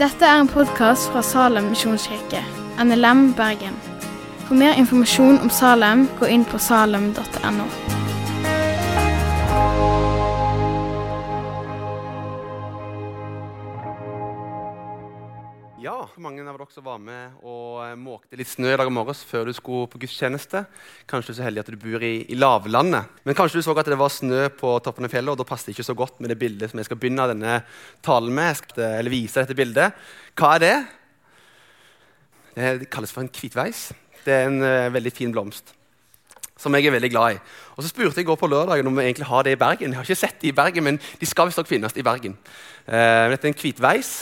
Dette er en podkast fra Salem misjonskirke, NLM Bergen. For mer informasjon om Salem, gå inn på salem.no. Ja, mange av dere som var med og eh, måkte litt snø i dag morges før du skulle på gudstjeneste. Kanskje du er så heldig at du bor i, i lavlandet. Men kanskje du så at det var snø på toppen av fjellet, og da passet det ikke så godt med det bildet som jeg skal begynne denne talen med. Jeg skal, eller vise dette bildet. Hva er det? Det kalles for en hvitveis. Det er en uh, veldig fin blomst som jeg er veldig glad i. Og Så spurte jeg går på lørdagen om vi egentlig har det i Bergen. Jeg har ikke sett det i Bergen, men de skal visstnok finnes i Bergen. Uh, dette er en hvitveis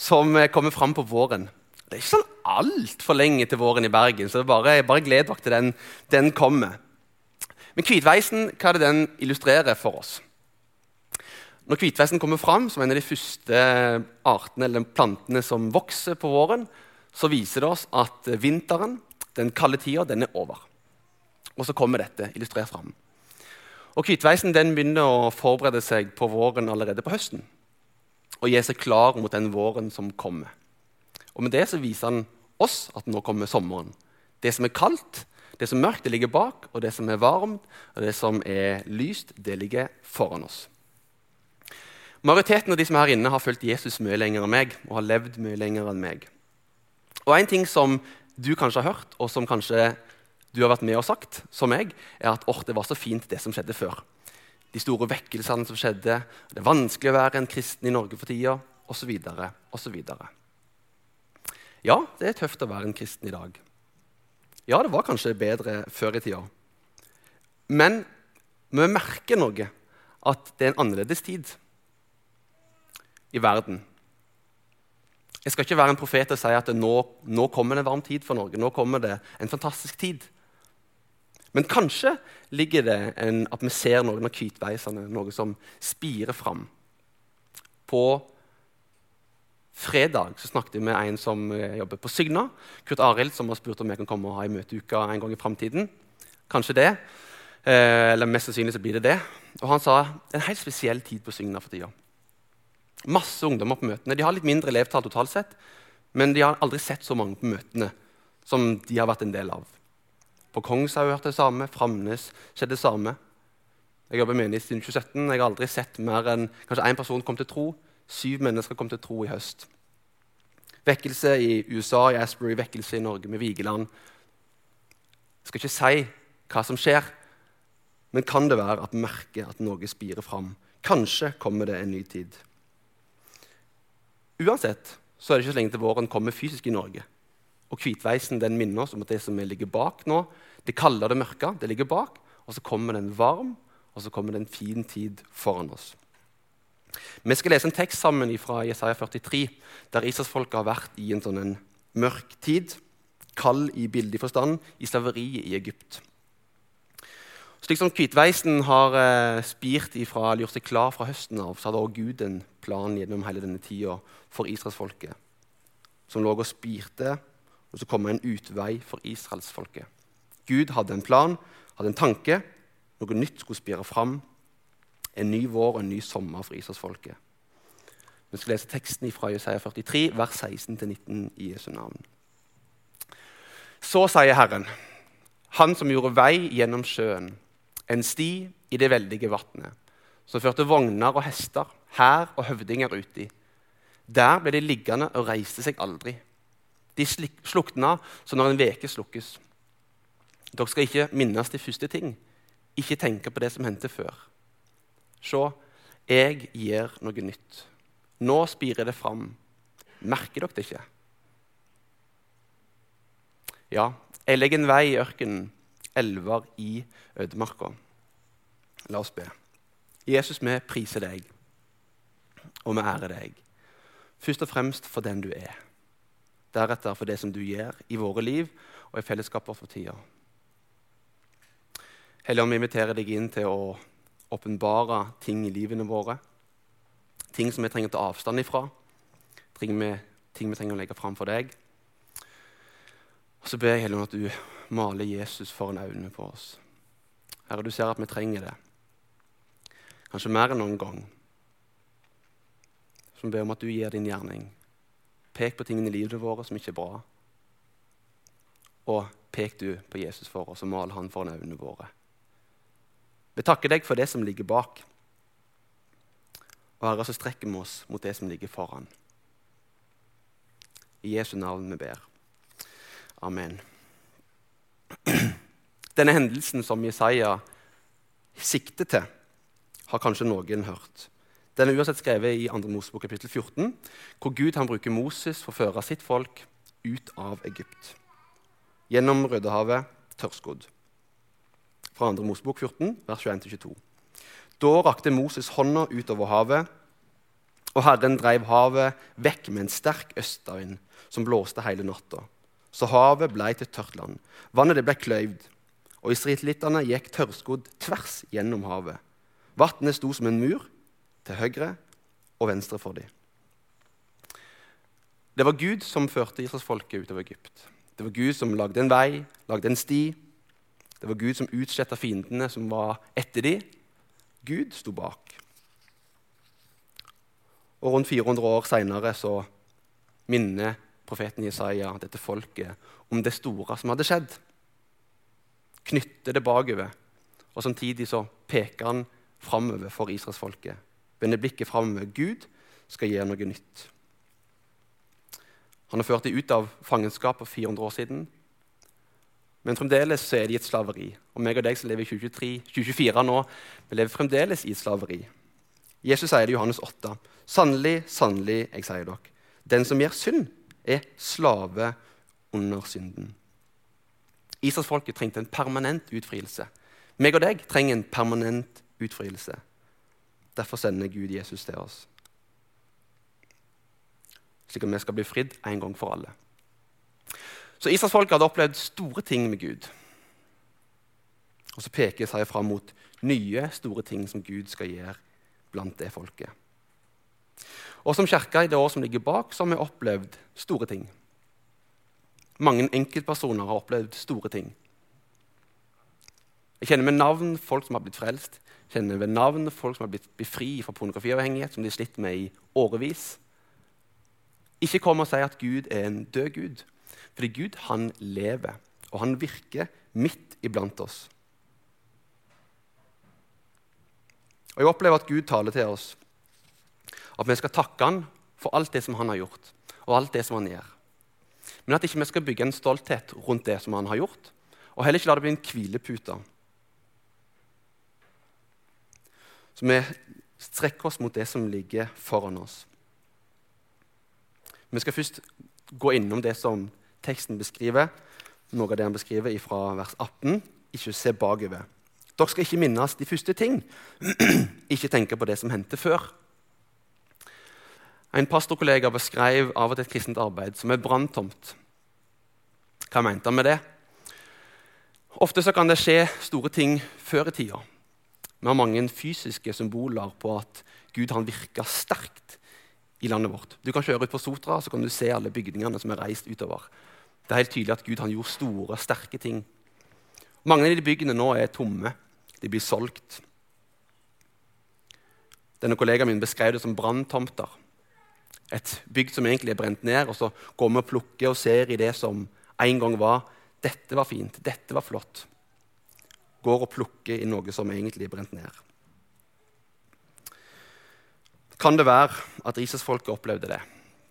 som kommer fram på våren. Det er ikke sånn altfor lenge til våren i Bergen, så bare, bare gled dere til den, den kommer. Men hvitveisen, hva er det den illustrerer for oss? Når hvitveisen kommer fram som en av de første artene eller plantene som vokser på våren, så viser det oss at vinteren, den kalde tida, den er over. Og så kommer dette illustrert fram. Og Hvitveisen den begynner å forberede seg på våren allerede på høsten. Og gi seg klar mot den våren som kommer. Og Med det så viser han oss at nå kommer sommeren. Det som er kaldt, det som er mørkt, det ligger bak. Og det som er varmt, og det som er lyst, det ligger foran oss. Majoriteten av de som er her inne, har fulgt Jesus mye lenger enn meg og har levd mye lenger enn meg. Og En ting som du kanskje har hørt, og som kanskje du har vært med og sagt, som meg, er at det var så fint, det som skjedde før. De store vekkelsene som skjedde, det er vanskelig å være en kristen i Norge for tida, osv. osv. Ja, det er tøft å være en kristen i dag. Ja, det var kanskje bedre før i tida. Men vi merker noe, at det er en annerledes tid i verden. Jeg skal ikke være en profet og si at nå, nå kommer det en varm tid for Norge. Nå kommer det en fantastisk tid. Men kanskje ligger det en, at vi ser noen av hvitveisene, noe som spirer fram. På fredag snakket jeg med en som eh, jobber på Sygna. Kurt Arild, som har spurt om jeg kan komme og ha en møteuke en gang i framtiden. Kanskje det. Eh, eller mest sannsynlig så blir det det. Og han sa en helt spesiell tid på Sygna for tida. Masse ungdommer på møtene. De har litt mindre elevtall totalt sett, men de har aldri sett så mange på møtene som de har vært en del av. På Kongshaug hørte det samme, Framnes skjedde det samme. Jeg jobber menighet siden 2017. Jeg har aldri sett mer enn kanskje én person kom til tro. Syv mennesker kom til tro i høst. Vekkelse i USA, i Asbury, vekkelse i Norge med Vigeland. Jeg skal ikke si hva som skjer, men kan det være at vi at noe spirer fram? Kanskje kommer det en ny tid. Uansett så er det ikke så lenge til våren kommer fysisk i Norge. Og hvitveisen den minner oss om at det som ligger bak nå, det kalde og det mørke, det ligger bak. Og så kommer det en varm, og så kommer det en fin tid foran oss. Vi skal lese en tekst sammen fra Jesaja 43, der Israelsfolket har vært i en sånn en mørk tid. Kald i bildig forstand, i slaveriet i Egypt. Slik som hvitveisen har eh, spirt ifra, eller gjort seg klar fra høsten av, så hadde også Gud en plan gjennom hele denne tida for israelsfolket. Som lå og spirte, og så kommer en utvei for israelsfolket. Gud hadde en plan, hadde en tanke. Noe nytt skulle spire fram. En ny vår og en ny sommer for israelsfolket. Vi skal lese teksten fra Jesaja 43, vers 16-19 i Jesu navn. Så sier Herren, Han som gjorde vei gjennom sjøen, en sti i det veldige vannet, som førte vogner og hester, hær og høvdinger uti. Der ble de liggende og reiste seg aldri. De slukna som når en veke slukkes. Dere skal ikke minnes de første ting, ikke tenke på det som hendte før. Se, jeg gjør noe nytt. Nå spirer det fram. Merker dere det ikke? Ja, jeg legger en vei i ørkenen, elver i ødemarka. La oss be. Jesus, vi priser deg, og vi ærer deg. Først og fremst for den du er. Deretter for det som du gjør i våre liv og i fellesskaper for tida. Helligånd, vi inviterer deg inn til å åpenbare ting i livene våre. Ting som vi trenger å ta avstand ifra. Ting vi, ting vi trenger å legge fram for deg. Og så ber jeg Helligånd at du maler Jesus foran øynene på oss. Herre, du ser at vi trenger det. kanskje mer enn noen gang. Som ber om at du gir din gjerning. Pek på tingene i livet våre som ikke er bra. Og pek du på Jesus for oss, og mal han foran øynene våre. Vi takker deg for det som ligger bak. Og Herre, så strekker vi oss mot det som ligger foran. I Jesu navn vi ber. Amen. Denne hendelsen som Jesaja sikter til, har kanskje noen hørt. Den er uansett skrevet i 2. Mosebok kapittel 14, hvor Gud han bruker Moses for å føre sitt folk ut av Egypt. Gjennom Rødehavet, tørrskodd. Fra 2. Mosebok 14, vers 21-22. Da rakte Moses hånda utover havet, og Herren dreiv havet vekk med en sterk østavind som blåste hele natta. Så havet blei til tørt land. Vannet det ble kløyvd, og israelittene gikk tørrskodd tvers gjennom havet. Vannet sto som en mur til høyre og venstre for dem. Det var Gud som førte Israelsfolket utover Egypt. Det var Gud som lagde en vei, lagde en sti. Det var Gud som utsletta fiendene som var etter dem. Gud sto bak. Og rundt 400 år seinere minner profeten Jesaja dette folket om det store som hadde skjedd. Knytter det bakover, og samtidig så peker han framover for israelsfolket. Vender blikket framover. Gud skal gjøre noe nytt. Han har ført dem ut av fangenskap for 400 år siden. Men fremdeles er de i et slaveri. Og meg og deg som lever i 2023, 2024 nå, vi lever fremdeles i et slaveri. Jesus sier det i Johannes 8. Sannelig, sannelig, jeg sier dere, den som gjør synd, er slave under synden. Israelsfolket trengte en permanent utfrielse. Meg og deg trenger en permanent utfrielse. Derfor sender Gud Jesus til oss. Slik at vi skal bli fridd en gang for alle. Så Israelsfolket hadde opplevd store ting med Gud. Og så peker seg fram mot nye, store ting som Gud skal gjøre blant det folket. Og som kirke i det året som ligger bak, så har vi opplevd store ting. Mange enkeltpersoner har opplevd store ting. Jeg kjenner med navn folk som har blitt frelst. Jeg kjenner ved navn folk som har blitt befri fra pornografiavhengighet, som de har slitt med i årevis. Ikke kom og si at Gud er en død Gud. Fordi Gud, han lever, og han virker midt iblant oss. Og Jeg opplever at Gud taler til oss at vi skal takke han for alt det som han har gjort, og alt det som han gjør. Men at ikke vi skal bygge en stolthet rundt det som han har gjort, og heller ikke la det bli en hvilepute. Så vi strekker oss mot det som ligger foran oss. Vi skal først gå innom det som teksten beskriver, noe av det han beskriver fra vers 18. Ikke se bakover. Dere skal ikke minnes de første ting. ikke tenke på det som hendte før. En pastorkollega beskrev av og til et kristent arbeid som er branntomt. Hva mente han med det? Ofte kan det skje store ting før i tida. Vi har mange fysiske symboler på at Gud han virka sterkt i landet vårt. Du kan kjøre ut på Sotra så kan du se alle bygningene som er reist utover. Det er helt tydelig at Gud han gjorde store, sterke ting. Mange av de byggene nå er tomme. De blir solgt. Denne kollegaen min beskrev det som branntomter et bygg som egentlig er brent ned, og så går vi og plukker og ser i det som en gang var. Dette var fint, dette var flott. Går og plukker i noe som egentlig er brent ned. Kan det være at Israelsfolket opplevde det?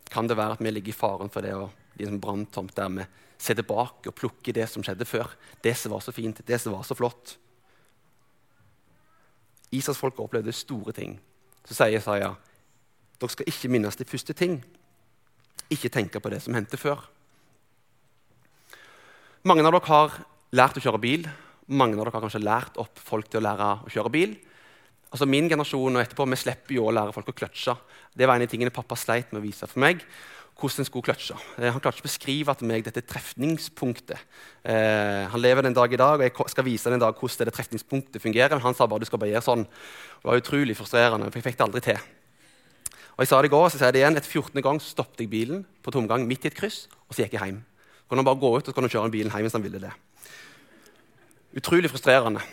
Kan det være at vi ligger i faren for det å bli en branntomt der vi ser tilbake og plukker det som skjedde før? Det som var så fint, det som var så flott. Israelsfolket opplevde store ting. Så sier Jesaja dere skal ikke minnes de første ting. Ikke tenke på det som hendte før. Mange av dere har lært å kjøre bil. Mange av dere har kanskje lært opp folk til å lære å kjøre bil. Altså Min generasjon og etterpå, vi slipper jo å lære folk å kløtsje. Det var en av tingene pappa sleit med å vise for meg. hvordan skulle kløtsje. Eh, han klarte ikke å beskrive til meg dette trefningspunktet. Eh, han lever den dag i dag, og jeg skal vise den dag hvordan det trefningspunktet fungerer. Men han sa bare du skal bare gjøre sånn. Det var utrolig frustrerende, for jeg fikk det aldri til. Og Jeg sa det i går, så sier jeg det igjen. Et 14. gang stoppet jeg bilen på tomgang midt i et kryss, og så gikk jeg hjem. Så kunne han bare gå ut og så kunne kjøre bilen hjem hvis han ville det. Utrolig frustrerende.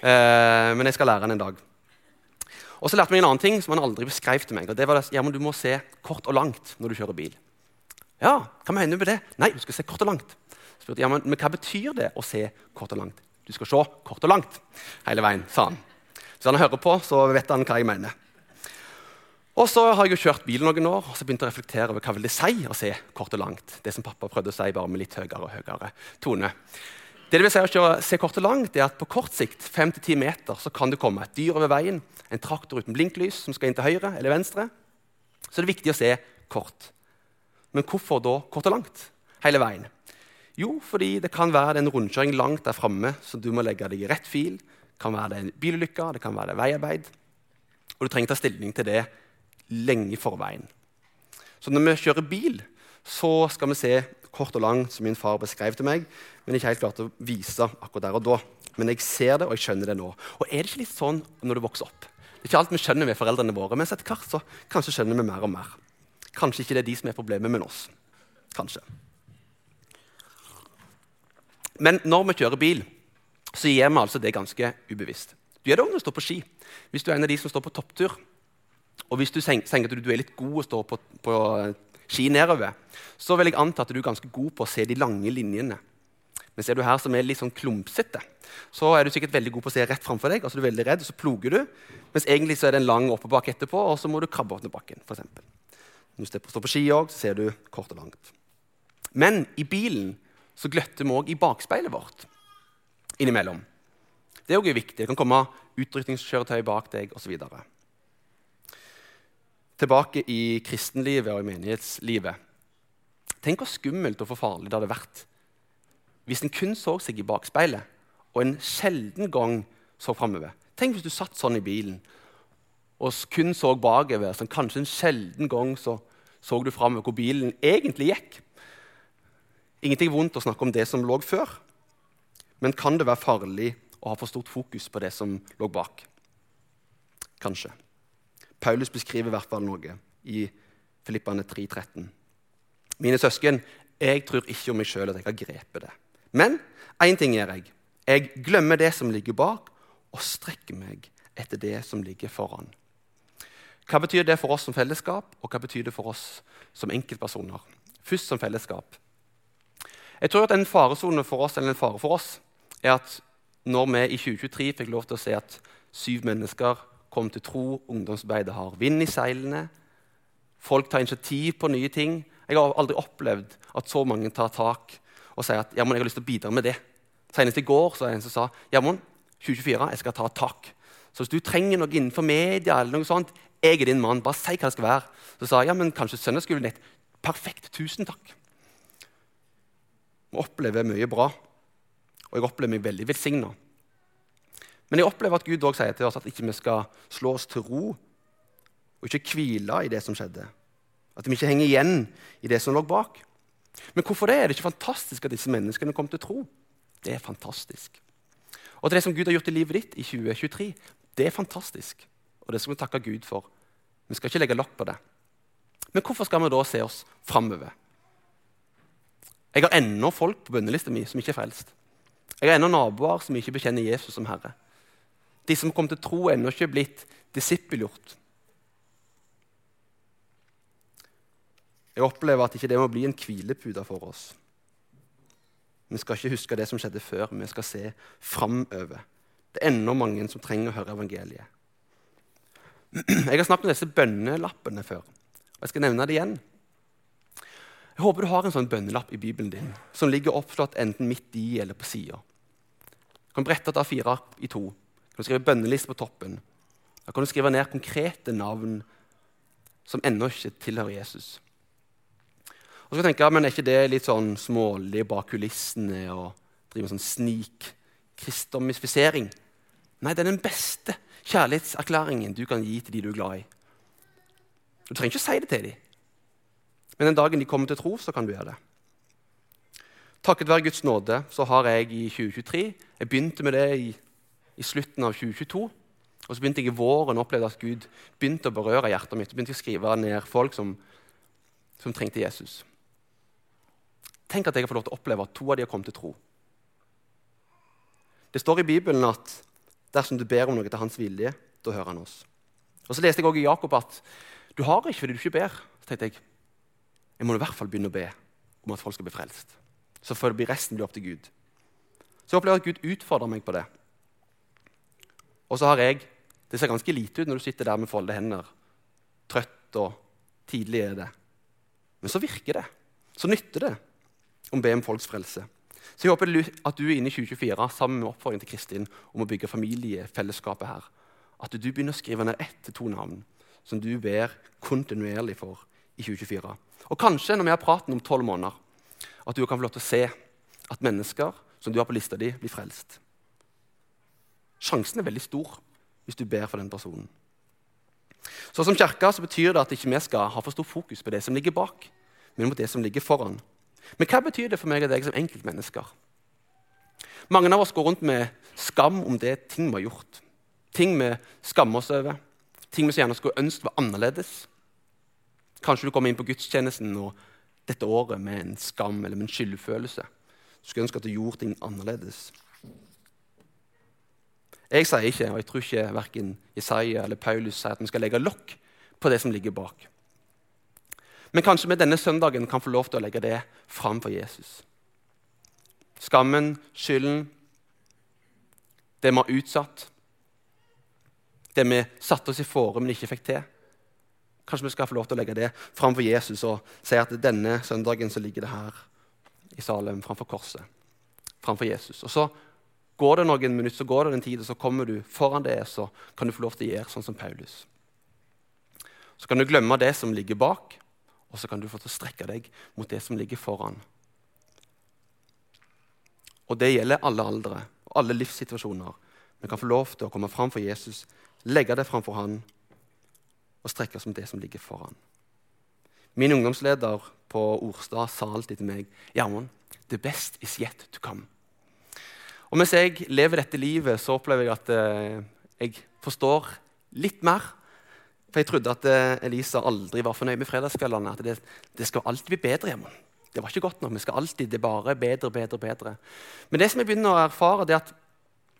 Eh, men jeg skal lære han en dag. Og så lærte jeg en annen ting som han aldri beskrev til meg. og det var at ja, Du må se kort og langt når du kjører bil. Ja, hva mener du med det? Nei, du skal se kort og langt. Spurte, ja, men, men hva betyr det å se kort og langt? Du skal se kort og langt hele veien, sa han. Hvis han hører på, så vet han hva jeg mener. Og så har jeg jo kjørt bil noen år og så begynte jeg å reflektere over hva vil det si å se kort og langt. Det som pappa prøvde å si, bare med litt høyere og høyere tone. Det det vil si å kjøre, se kort og langt, er at På kort sikt 5-10 meter, så kan det komme et dyr over veien, en traktor uten blinklys som skal inn til høyre eller venstre. Så det er viktig å se kort. Men hvorfor da kort og langt hele veien? Jo, fordi det kan være en rundkjøring langt der framme, så du må legge deg i rett fil. Det kan være det en bilulykke, det kan være det veiarbeid. Og du trenger ta stilling til det lenge i forveien. Så når vi kjører bil, så skal vi se kort og lang som min far beskrev til meg, men ikke helt klart å vise akkurat der og da. Men jeg ser det, og jeg skjønner det nå. Og er det ikke litt sånn når du vokser opp? Det er ikke alt vi skjønner med foreldrene våre, men etter hvert så kanskje skjønner vi mer og mer. Kanskje ikke det er de som er problemet med oss. Kanskje. Men når vi kjører bil, så gjør vi altså det ganske ubevisst. Du gjør det om du står på ski. Hvis du er en av de som står på topptur, og hvis du tenker at du er litt god å stå på, på ski nedover, så vil jeg anta at du er ganske god på å se de lange linjene. Men ser du her som er litt sånn klumpsete, så er du sikkert veldig god på å se rett framfor deg. altså du er veldig redd, og Så ploger du, mens egentlig så er det en lang oppoverbakke etterpå, og så må du krabbe opp ned bakken. For eksempel. Når du står på ski så ser du kort og langt. Men i bilen så gløtter vi òg i bakspeilet vårt innimellom. Det er òg viktig. Det kan komme utrykningskjøretøy bak deg osv. Tilbake i kristenlivet og i menighetslivet. Tenk hvor skummelt og for farlig det hadde vært hvis en kun så seg i bakspeilet og en sjelden gang så framover. Tenk hvis du satt sånn i bilen og kun så bakover. Sånn, kanskje en sjelden gang så, så du framover hvor bilen egentlig gikk. Ingenting vondt å snakke om det som lå før, men kan det være farlig å ha for stort fokus på det som lå bak? Kanskje. Paulus beskriver i hvert fall noe i Filippane 3,13. Mine søsken, jeg tror ikke om meg sjøl at jeg har grepet det. Men én ting gjør jeg. Jeg glemmer det som ligger bak, og strekker meg etter det som ligger foran. Hva betyr det for oss som fellesskap, og hva betyr det for oss som enkeltpersoner? Først som fellesskap. Jeg tror at En faresone for oss eller en fare for oss er at når vi i 2023 fikk lov til å se at syv mennesker kom til tro, ungdomsarbeidet har vind i seilene, folk tar initiativ på nye ting Jeg har aldri opplevd at så mange tar tak og sier at jeg har lyst til å bidra med det. Senest i går så var det en som sa ja, 2024, jeg skal ta tak. Så hvis du trenger noe innenfor media, eller noe sånt, jeg er din mann. Bare si hva det skal være. Så sa jeg ja, men kanskje søndagsskolen ditt. Perfekt. Tusen takk. Vi opplever mye bra, og jeg opplever meg veldig velsigna. Men jeg opplever at Gud også sier til oss at ikke vi skal slå oss til ro og ikke hvile i det som skjedde. At vi ikke henger igjen i det som lå bak. Men hvorfor det? Er det ikke fantastisk at disse menneskene kom til tro? Det er fantastisk. Og det som Gud har gjort i livet ditt i 2023, det er fantastisk. Og det skal vi takke Gud for. Vi skal ikke legge lokk på det. Men hvorfor skal vi da se oss framover? Jeg har ennå folk på bønnelista mi som ikke er frelst. Jeg har ennå naboer som ikke bekjenner Jesus som Herre. De som kom til tro, ennå ikke blitt disippelgjort. Jeg opplever at ikke det må bli en hvilepute for oss. Vi skal ikke huske det som skjedde før, vi skal se framover. Det er ennå mange som trenger å høre evangeliet. Jeg har snakket om disse bønnelappene før, og jeg skal nevne det igjen. Jeg håper du har en sånn bønnelapp i Bibelen din som ligger oppslått enten midt i eller på sida. Du kan brette ta fire i to. Du kan skrive bønneliste på toppen. Da kan du skrive ned konkrete navn som ennå ikke tilhører Jesus. Og så kan jeg, men Er ikke det litt sånn smålig bak kulissene og drive med sånn snik-kristomisfisering? Nei, det er den beste kjærlighetserklæringen du kan gi til de du er glad i. Du trenger ikke å si det til dem, men den dagen de kommer til tro, så kan du gjøre det. Takket være Guds nåde så har jeg i 2023 Jeg begynte med det i, i slutten av 2022. Og så begynte jeg i våren å oppleve at Gud begynte å berøre hjertet mitt. Så begynte å skrive ned folk som, som trengte Jesus. Tenk at jeg har fått lov til å oppleve at to av de har kommet til tro. Det står i Bibelen at dersom du ber om noe til hans vilje, da hører han oss. Og Så leste jeg også i Jakob at du har ikke fordi du ikke ber. Så tenkte jeg jeg må i hvert fall begynne å be om at folk skal bli frelst. Så får det blir resten bli opp til Gud. Så jeg opplever at Gud utfordrer meg på det. Og så har jeg Det ser ganske lite ut når du sitter der med folde hender. Trøtt og tidlig er det. Men så virker det. Så nytter det å be om folks frelse. Så jeg håper at du inne i 2024 sammen med oppfordringen til Kristin om å bygge familiefellesskapet her. At du begynner å skrive ned ett til to navn som du ber kontinuerlig for i 2024. Og kanskje når vi har praten om tolv måneder, at du kan få lov til å se at mennesker som du har på lista di, blir frelst. Sjansen er veldig stor hvis du ber for den personen. Så Som kirke så betyr det at ikke vi skal ha for stor fokus på det som ligger bak, men mot det som ligger foran. Men hva betyr det for meg og deg som enkeltmennesker? Mange av oss går rundt med skam om det ting vi har gjort. Ting vi skammer oss over. Ting vi så gjerne skulle ønske var annerledes. Kanskje du kommer inn på gudstjenesten og dette året med en skam eller med en skyldfølelse. Du skulle ønske at du gjorde ting annerledes. Jeg sier ikke, og jeg tror ikke verken Isaiah eller Paulus sier at vi skal legge lokk på det som ligger bak. Men kanskje vi denne søndagen kan få lov til å legge det fram for Jesus. Skammen, skylden, det vi har utsatt, det vi satte oss i fore, men ikke fikk til. Kanskje vi skal få lov til å legge det framfor Jesus og si at denne søndagen så ligger det her i Salem framfor korset. Framfor Jesus. Og så går det noen minutter, så går det en tid, og så kommer du foran det, så kan du få lov til å gjøre sånn som Paulus. Så kan du glemme det som ligger bak, og så kan du få til å strekke deg mot det som ligger foran. Og det gjelder alle aldre og alle livssituasjoner. Vi kan få lov til å komme fram for Jesus, legge det framfor han og strekke oss mot det som ligger foran. Min ungdomsleder på Orstad sa alltid til meg Gjermund, the best is yet to come. Og Mens jeg lever dette livet, så opplever jeg at eh, jeg forstår litt mer. For jeg trodde at eh, Elisa aldri var fornøyd med fredagskveldene. At det, det, skal alltid bli bedre hjemme. Det var ikke godt nok. vi skal alltid, Det er bare bedre, bedre, bedre. Men det som jeg begynner å erfare, det er at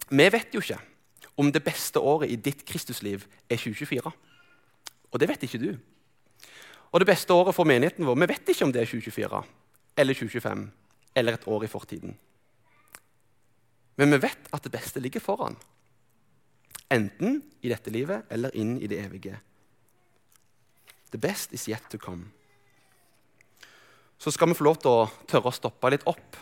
vi vet jo ikke om det beste året i ditt Kristusliv er 2024. Og det vet ikke du. Og det beste året for menigheten vår, vi vet ikke om det er 2024 eller 2025 eller et år i fortiden. Men vi vet at det beste ligger foran. Enten i dette livet eller inn i det evige. The best is yet to come. Så skal vi få lov til å tørre å stoppe litt opp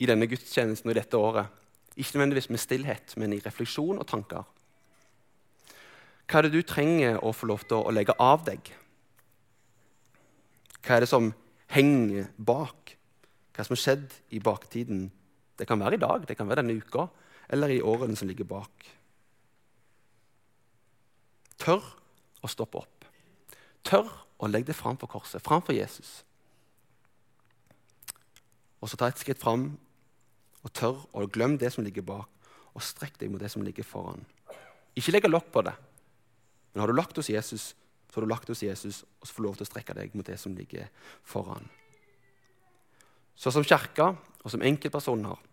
i denne gudstjenesten og dette året. Ikke nødvendigvis med stillhet, men i refleksjon og tanker. Hva er det du trenger å få lov til å legge av deg? Hva er det som henger bak? Hva som har skjedd i baktiden? Det kan være i dag, det kan være denne uka, eller i årene som ligger bak. Tør å stoppe opp. Tør å legge det fram for korset, framfor Jesus. Og så ta et skritt fram og tør å glemme det som ligger bak, og strekk deg mot det som ligger foran. Ikke legge lokk på det. Men har du lagt hos Jesus, så har du lagt hos Jesus, og så får du lov til å strekke deg mot det som ligger foran. Så som kirke og som enkeltpersoner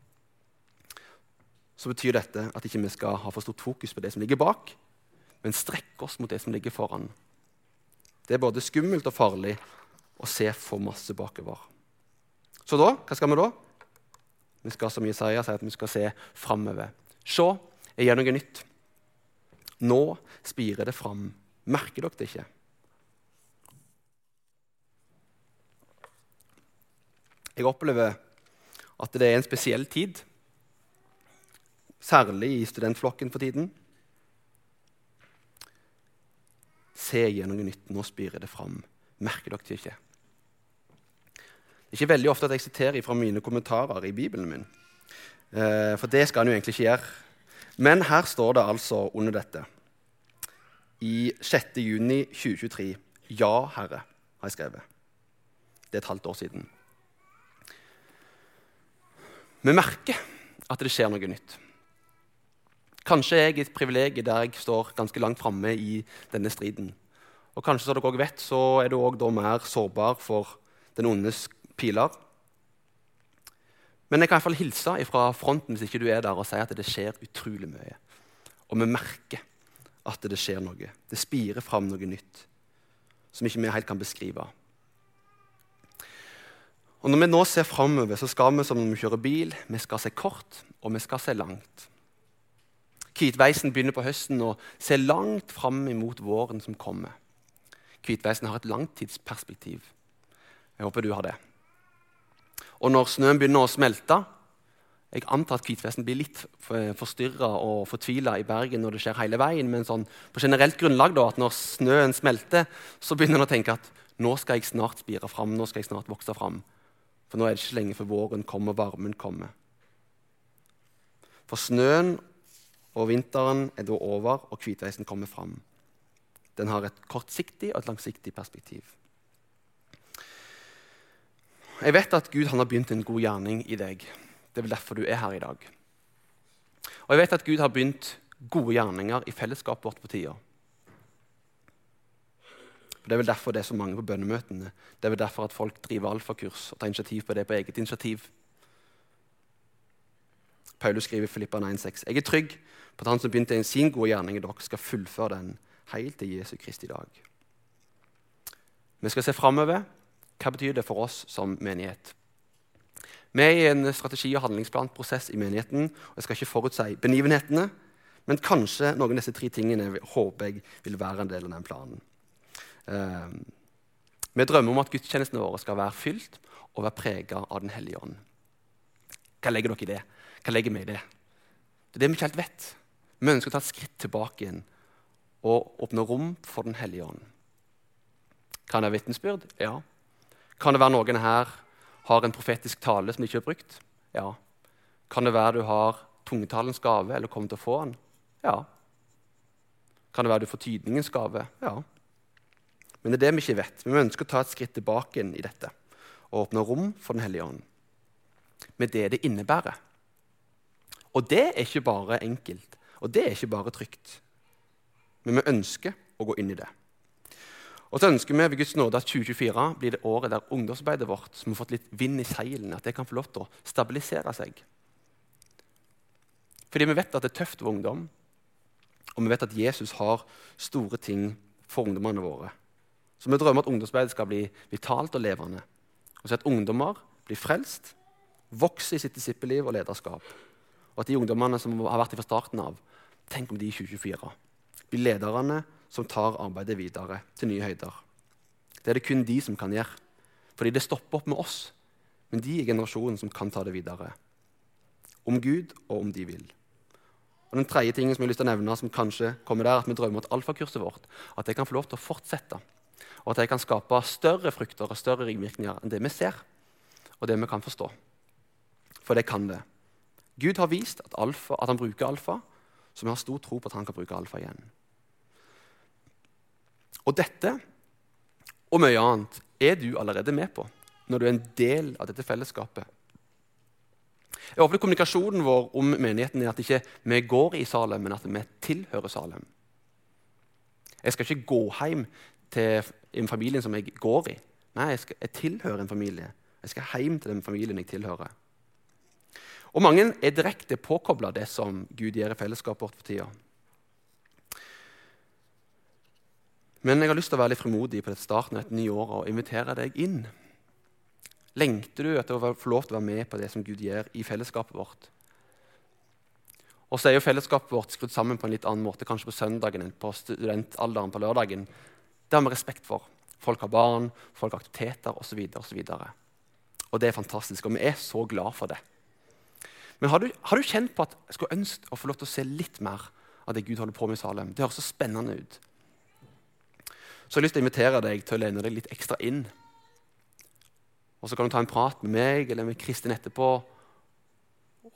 så betyr dette at ikke vi skal ha for stort fokus på det som ligger bak, men strekke oss mot det som ligger foran. Det er både skummelt og farlig å se for masse bakover. Så da, hva skal vi da? Vi skal som Jesaja sier, at vi skal se framover. Se, jeg gjør noe nytt. Nå spirer det fram. Merker dere det ikke? Jeg opplever at det er en spesiell tid, særlig i studentflokken for tiden. Se gjennom noe nytt. Nå spirer det fram. Merker dere ikke? Det er ikke veldig ofte at jeg siterer fra mine kommentarer i Bibelen min. Eh, for det skal en jo egentlig ikke gjøre. Men her står det altså under dette i 6. juni 2023. Ja, Herre, har jeg skrevet. Det er et halvt år siden. Vi merker at det skjer noe nytt. Kanskje er jeg et privilegium der jeg står ganske langt framme i denne striden. Og kanskje som dere også vet, så er du òg mer sårbar for den ondes piler. Men jeg kan i hvert fall hilse fra fronten hvis ikke du er der og si at det skjer utrolig mye. Og vi merker at det skjer noe. Det spirer fram noe nytt som ikke vi helt kan beskrive. Og Når vi nå ser framover, skal vi som når vi kjører bil, vi skal se kort, og vi skal se langt. Hvitveisen begynner på høsten og ser langt fram imot våren som kommer. Hvitveisen har et langtidsperspektiv. Jeg håper du har det. Og når snøen begynner å smelte Jeg antar at hvitveisen blir litt forstyrra og fortvila i Bergen når det skjer hele veien, men sånn, på generelt grunnlag da, at når snøen smelter, så begynner en å tenke at nå skal jeg snart spire fram, nå skal jeg snart vokse fram. For nå er det ikke lenge før våren kommer, varmen kommer. For snøen og vinteren er da over, og hvitveisen kommer fram. Den har et kortsiktig og et langsiktig perspektiv. Jeg vet at Gud har begynt en god gjerning i deg. Det er vel derfor du er her i dag. Og jeg vet at Gud har begynt gode gjerninger i fellesskapet vårt på tida. Det er vel derfor det er så mange på bønnemøtene. Det er vel derfor at folk driver alfakurs og tar initiativ på det på eget initiativ. Paulus skriver i Filippa 9,6.: Jeg er trygg på at han som begynte sin gode gjerning i dere, skal fullføre den helt til Jesu Kristi dag. Vi skal se framover. Hva betyr det for oss som menighet? Vi er i en strategi- og handlingsplanprosess i menigheten. og Jeg skal ikke forutsi begivenhetene, men kanskje noen av disse tre tingene håper jeg vil være en del av den planen. Uh, vi drømmer om at gudstjenestene våre skal være fylt og være prega av Den hellige ånd. Hva legger dere i det? Hva legger vi i det? Det er det vi ikke helt vet. Vi ønsker å ta et skritt tilbake igjen og åpne rom for Den hellige ånd. Kan det være vitnesbyrd? Ja. Kan det være noen her har en profetisk tale som de ikke har brukt? Ja. Kan det være du har tungetalens gave eller kommer til å få den? Ja. Kan det være du får tydningens gave? Ja. Men det er det vi ikke vet. Vi ønsker å ta et skritt tilbake inn i dette og åpne rom for Den hellige ånd. Med det det innebærer. Og det er ikke bare enkelt, og det er ikke bare trygt. Men vi ønsker å gå inn i det. Og så ønsker vi ved Guds nåde at 2024 blir det året der ungdomsarbeidet vårt som har fått litt vind i seilene, at det kan få lov til å stabilisere seg. Fordi vi vet at det er tøft for ungdom, og vi vet at Jesus har store ting for ungdommene våre. Så vi drømmer at ungdomsarbeidet skal bli vitalt og levende. Og så at ungdommer blir frelst, vokser i sitt disippelliv og lederskap. Og at de ungdommene som har vært der fra starten av, tenk om de i 2024 blir lederne som tar arbeidet videre til nye høyder. Det er det kun de som kan gjøre. Fordi det stopper opp med oss. Men de er generasjonen som kan ta det videre. Om Gud og om de vil. Og den tredje tingen som jeg har lyst til å nevne, som kanskje kommer der, at vi drømmer at alfakurset vårt at det kan få lov til å fortsette. Og at de kan skape større frukter og større ringvirkninger enn det vi ser, og det vi kan forstå. For det kan det. Gud har vist at, alfa, at han bruker alfa, så vi har stor tro på at han kan bruke alfa igjen. Og dette og mye annet er du allerede med på når du er en del av dette fellesskapet. Jeg håper kommunikasjonen vår om menigheten er at ikke vi går i Salem, men at vi tilhører Salem. Jeg skal ikke gå hjem til en familie som jeg går i. Nei, jeg, skal, jeg tilhører en familie. Jeg skal hjem til den familien jeg tilhører. Og Mange er direkte påkobla det som Gud gjør i fellesskapet vårt for tida. Men jeg har lyst til å være litt frimodig på starten av et nye år og invitere deg inn. Lengter du etter å få lov til å være med på det som Gud gjør i fellesskapet vårt? Og så er jo fellesskapet vårt skrudd sammen på en litt annen måte, kanskje på søndagen enn på studentalderen på lørdagen. Det har vi respekt for. Folk har barn, folk har aktiviteter osv. Og, og, og det er fantastisk, og vi er så glad for det. Men har du, har du kjent på at jeg skulle ønske å få lov til å se litt mer av det Gud holder på med i Salem? Det høres så spennende ut så jeg har lyst til å invitere deg til å lene deg litt ekstra inn. Og Så kan du ta en prat med meg eller med Kristin etterpå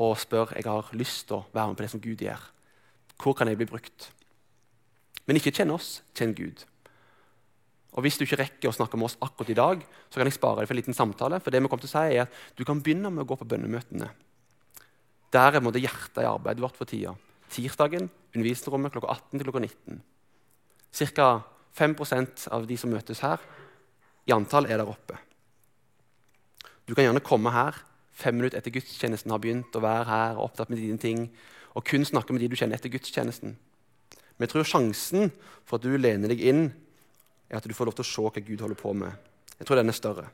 og spørre jeg har lyst til å være med på det som Gud gjør. Hvor kan jeg bli brukt? Men ikke kjenn oss, kjenn Gud. Og Hvis du ikke rekker å snakke med oss akkurat i dag, så kan jeg spare deg for en liten samtale. For det vi kommer til å si er at Du kan begynne med å gå på bønnemøtene. Der er hjertet i arbeidet vårt for tida. Tirsdagen, undervisningsrommet klokka 18 til klokka 19. Cirka 5% av de som møtes her, i antall er der oppe. Du kan gjerne komme her fem minutter etter gudstjenesten har begynt, og være her og opptatt med dine ting, og kun snakke med de du kjenner etter gudstjenesten. Men jeg tror sjansen for at du lener deg inn, er at du får lov til å se hva Gud holder på med. Jeg tror den er større.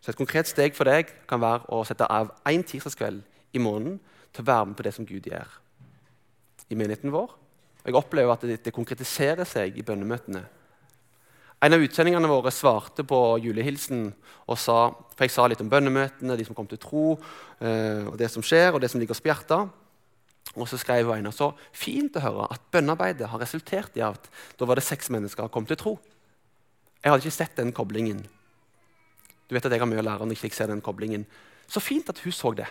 Så Et konkret steg for deg kan være å sette av én tirsdagskveld i måneden til å være med på det som Gud gjør i menigheten vår. Og Jeg opplever at det, det konkretiserer seg i bønnemøtene. En av utsendingene våre svarte på julehilsen og sa for jeg sa litt om bønnemøtene, de som kom til tro, eh, og det som skjer, og det som ligger oss på hjertet. Og så skrev Einar så fint å høre at bønnearbeidet har resultert i at da var det seks mennesker som kom til tro. Jeg hadde ikke sett den koblingen. Du vet at jeg har mye å lære når jeg ikke ser den koblingen. Så fint at hun så det.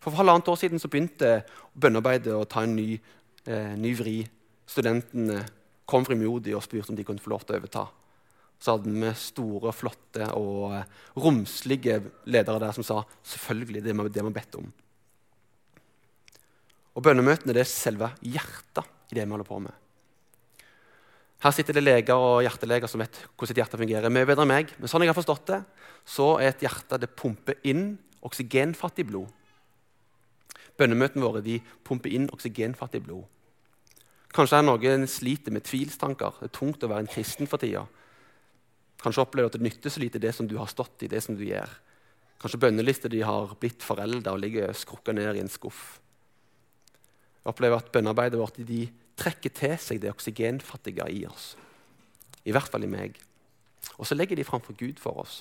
For, halvannet år siden så begynte bønnearbeidet å ta en ny, eh, ny vri. Studentene kom frimodig og spurte om de kunne få lov til å overta. Så hadde vi store, flotte og eh, romslige ledere der som sa selvfølgelig det er det vi har bedt om. Og Bønnemøtene det er selve hjertet i det vi holder på med. Her sitter det leger og hjerteleger som vet hvordan et hjerte fungerer. mye bedre enn meg. Men sånn jeg har forstått det, så er et hjerte det pumper inn oksygenfattig blod. Bønnemøtene våre de pumper inn oksygenfattig blod. Kanskje er noen sliter med tvilstanker. Det er tungt å være en kristen for tida. Kanskje opplever du at det nytter så lite det som du har stått i. det som du gjør. Kanskje bønnelister de har blitt foreldre og ligger skrukka ned i en skuff. Jeg opplever at bønnearbeidet vårt i de trekker til seg det oksygenfattige i oss. I hvert fall i meg. Og så legger de framfor Gud for oss.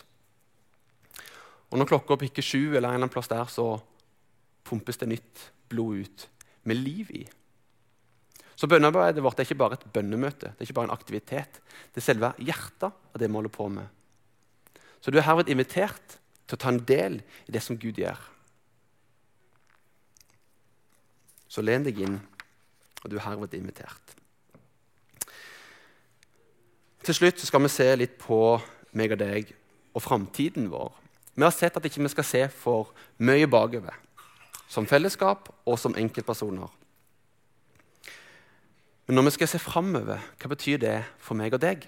Og Når klokka pikker sju, eller en eller annen plass der, så pumpes det nytt blod ut med liv i. Så bønnearbeidet vårt er ikke bare et bønnemøte, det er ikke bare en aktivitet. Det er selve hjertet av det vi holder på med. Så du er herved invitert til å ta en del i det som Gud gjør. Så len deg inn, og du er herved invitert. Til slutt skal vi se litt på meg og deg og framtiden vår. Vi har sett at ikke vi ikke skal se for mye bakover, som fellesskap og som enkeltpersoner. Men når vi skal se framover, hva betyr det for meg og deg?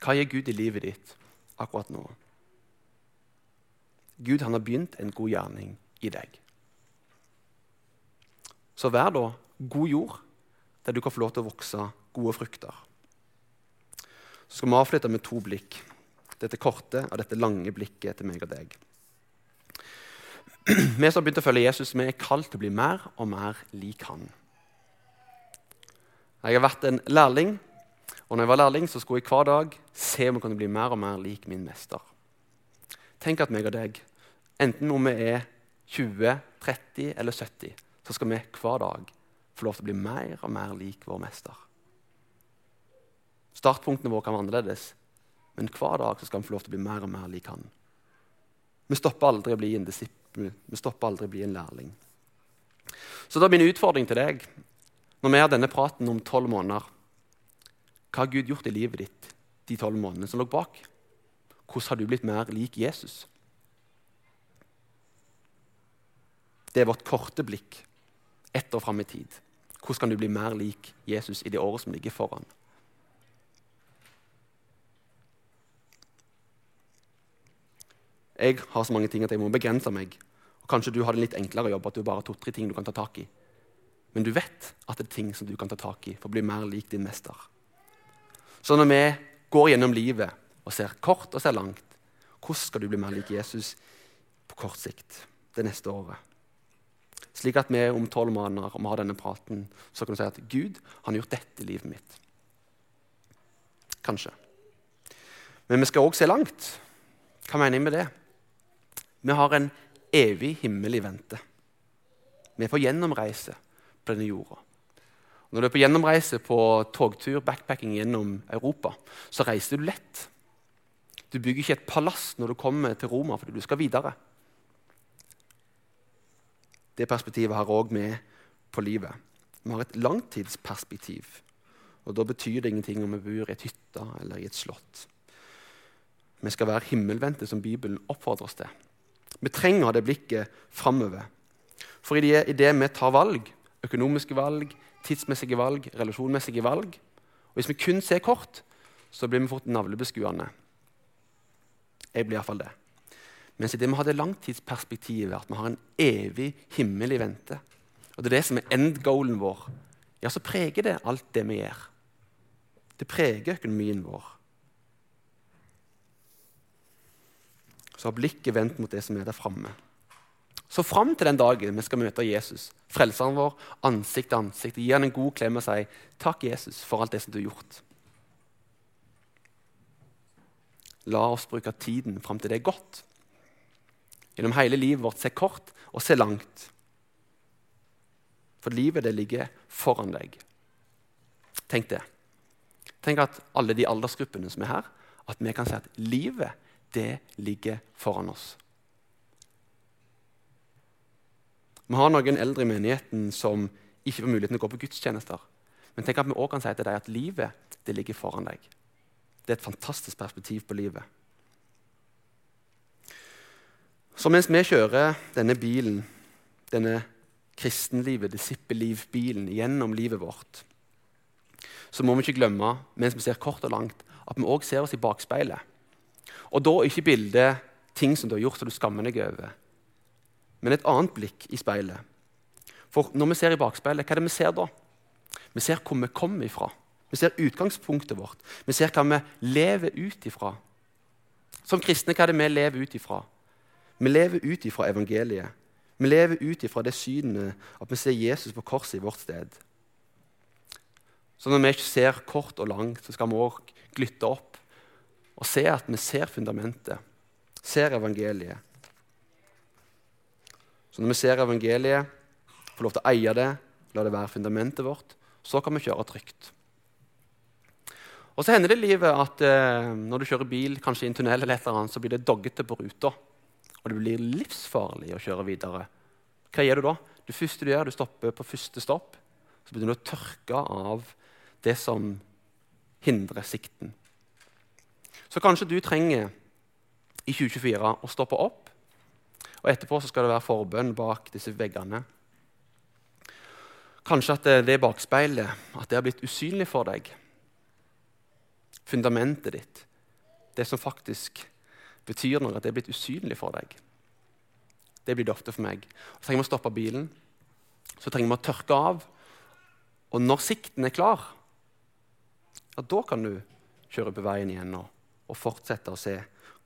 Hva gir Gud i livet ditt akkurat nå? Gud han har begynt en god gjerning i deg. Så vær da god jord, der du kan få lov til å vokse gode frukter. Så skal vi avslutte med to blikk. Dette korte og dette lange blikket til meg og deg. Vi som har begynt å følge Jesus, vi er kalt til å bli mer og mer lik han. Jeg har vært en lærling, og når jeg var lærling, så skulle jeg hver dag se om jeg kunne bli mer og mer lik min mester. Tenk at meg og deg, enten om vi er 20, 30 eller 70, så skal vi hver dag få lov til å bli mer og mer lik vår mester. Startpunktene våre kan være annerledes, men hver dag skal vi få lov til å bli mer og mer lik han. Vi stopper aldri å bli en disippel, vi stopper aldri å bli en lærling. Så da er min utfordring til deg når vi har denne praten om tolv måneder Hva har Gud gjort i livet ditt de tolv månedene som lå bak? Hvordan har du blitt mer lik Jesus? Det er vårt korte blikk ett år fram i tid. Hvordan kan du bli mer lik Jesus i det året som ligger foran? Jeg har så mange ting at jeg må begrense meg. Og Kanskje du har det litt enklere jobb, at du bare har to-tre ting du kan ta tak i. Men du vet at det er ting som du kan ta tak i for å bli mer lik din mester. Så når vi går gjennom livet og ser kort og ser langt, hvordan skal du bli mer lik Jesus på kort sikt det neste året? Slik at vi om tolv måneder om vi har denne praten, så kan du si at Gud han har gjort dette livet mitt. Kanskje. Men vi skal òg se langt. Hva mener jeg med det? Vi har en evig himmel i vente. Vi er på gjennomreise på denne jorda. Når du er på gjennomreise på togtur, backpacking gjennom Europa, så reiser du lett. Du bygger ikke et palass når du kommer til Roma fordi du skal videre. Det perspektivet har òg med på livet. Vi har et langtidsperspektiv. Og Da betyr det ingenting om vi bor i et hytte eller i et slott. Vi skal være himmelvendte, som Bibelen oppfordrer oss til. Vi trenger det blikket framover. For i det, i det vi tar valg, økonomiske valg, tidsmessige valg, relasjonsmessige valg. Og Hvis vi kun ser kort, så blir vi fort navlebeskuende. Jeg blir iallfall det. Mens i det vi har det langtidsperspektivet, at vi har en evig himmel i vente. Og Det er det som er endgoalen vår ja, så preger det alt det vi gjør. Det preger økonomien vår. Så har blikket vendt mot det som er der framme. Så fram til den dagen vi skal møte Jesus, frelseren vår, ansikt til ansikt, gi han en god klem og si takk, Jesus, for alt det som du har gjort. La oss bruke tiden fram til det er godt. Gjennom hele livet vårt se kort og se langt. For livet det ligger foran deg. Tenk det. Tenk at alle de aldersgruppene som er her, at vi kan si at livet det ligger foran oss. Vi har noen eldre i menigheten som ikke får muligheten til å gå på gudstjenester. Men tenk at vi også kan si til dem at livet det ligger foran deg. Det er et fantastisk perspektiv på livet. Så mens vi kjører denne bilen, denne kristenlivet, disippelliv-bilen, gjennom livet vårt, så må vi ikke glemme mens vi ser kort og langt, at vi òg ser oss i bakspeilet. Og da ikke bildet ting som du har gjort som du skammer deg over, men et annet blikk i speilet. For når vi ser i bakspeilet, hva er det vi ser da? Vi ser hvor vi kommer ifra. Vi ser utgangspunktet vårt. Vi ser hva vi lever ut ifra. Som kristne, hva er det vi lever ut ifra? Vi lever ut ifra evangeliet. Vi lever ut ifra det synet at vi ser Jesus på korset i vårt sted. Så når vi ikke ser kort og langt, så skal vi òg glytte opp og se at vi ser fundamentet, ser evangeliet. Så når vi ser evangeliet, får lov til å eie det, la det være fundamentet vårt, så kan vi kjøre trygt. Og Så hender det i livet at eh, når du kjører bil kanskje i en tunnel, eller et eller annet, så blir det doggete på ruta. Og det blir livsfarlig å kjøre videre. Hva gjør du da? Det første du gjør, du stopper på første stopp. Så begynner du å tørke av det som hindrer sikten. Så kanskje du trenger i 2024 å stoppe opp, og etterpå skal det være forbønn bak disse veggene. Kanskje at det bakspeilet, at det har blitt usynlig for deg. Fundamentet ditt, det som faktisk betyr noe, at det er blitt usynlig for deg. Det blir det ofte for meg. Så trenger vi å stoppe bilen. Så trenger vi å tørke av. Og når sikten er klar, ja, da kan du kjøre på veien igjen og, og fortsette å se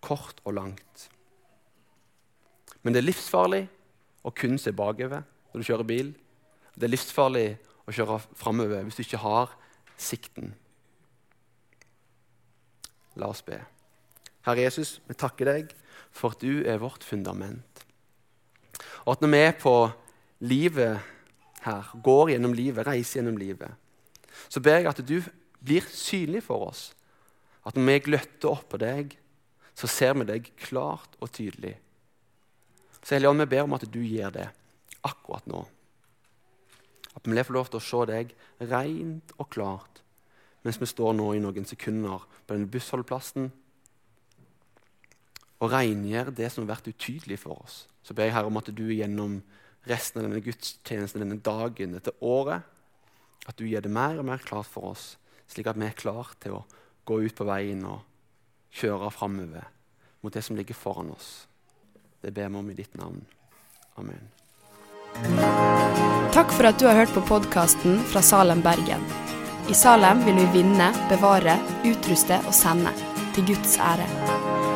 kort og langt. Men det er livsfarlig å kun se bakover når du kjører bil. Det er livsfarlig å kjøre framover hvis du ikke har sikten. La oss be. Herre Jesus, vi takker deg for at du er vårt fundament. Og at når vi er på livet her, går gjennom livet, reiser gjennom livet, så ber jeg at du blir synlig for oss. At når vi gløtter opp på deg, så ser vi deg klart og tydelig. Så Hellige vi ber om at du gir det akkurat nå. At vi får lov til å se deg rent og klart mens vi står nå i noen sekunder på denne bussholdeplassen og rengjør det som har vært utydelig for oss så ber jeg Herre om at du gjennom resten av denne gudstjenesten, denne dagen, dette året, at du gjør det mer og mer klart for oss, slik at vi er klare til å gå ut på veien og kjøre framover mot det som ligger foran oss. Det ber vi om i ditt navn. Amen. Takk for at du har hørt på podkasten fra Salem, Bergen. I Salem vil vi vinne, bevare, utruste og sende, til Guds ære.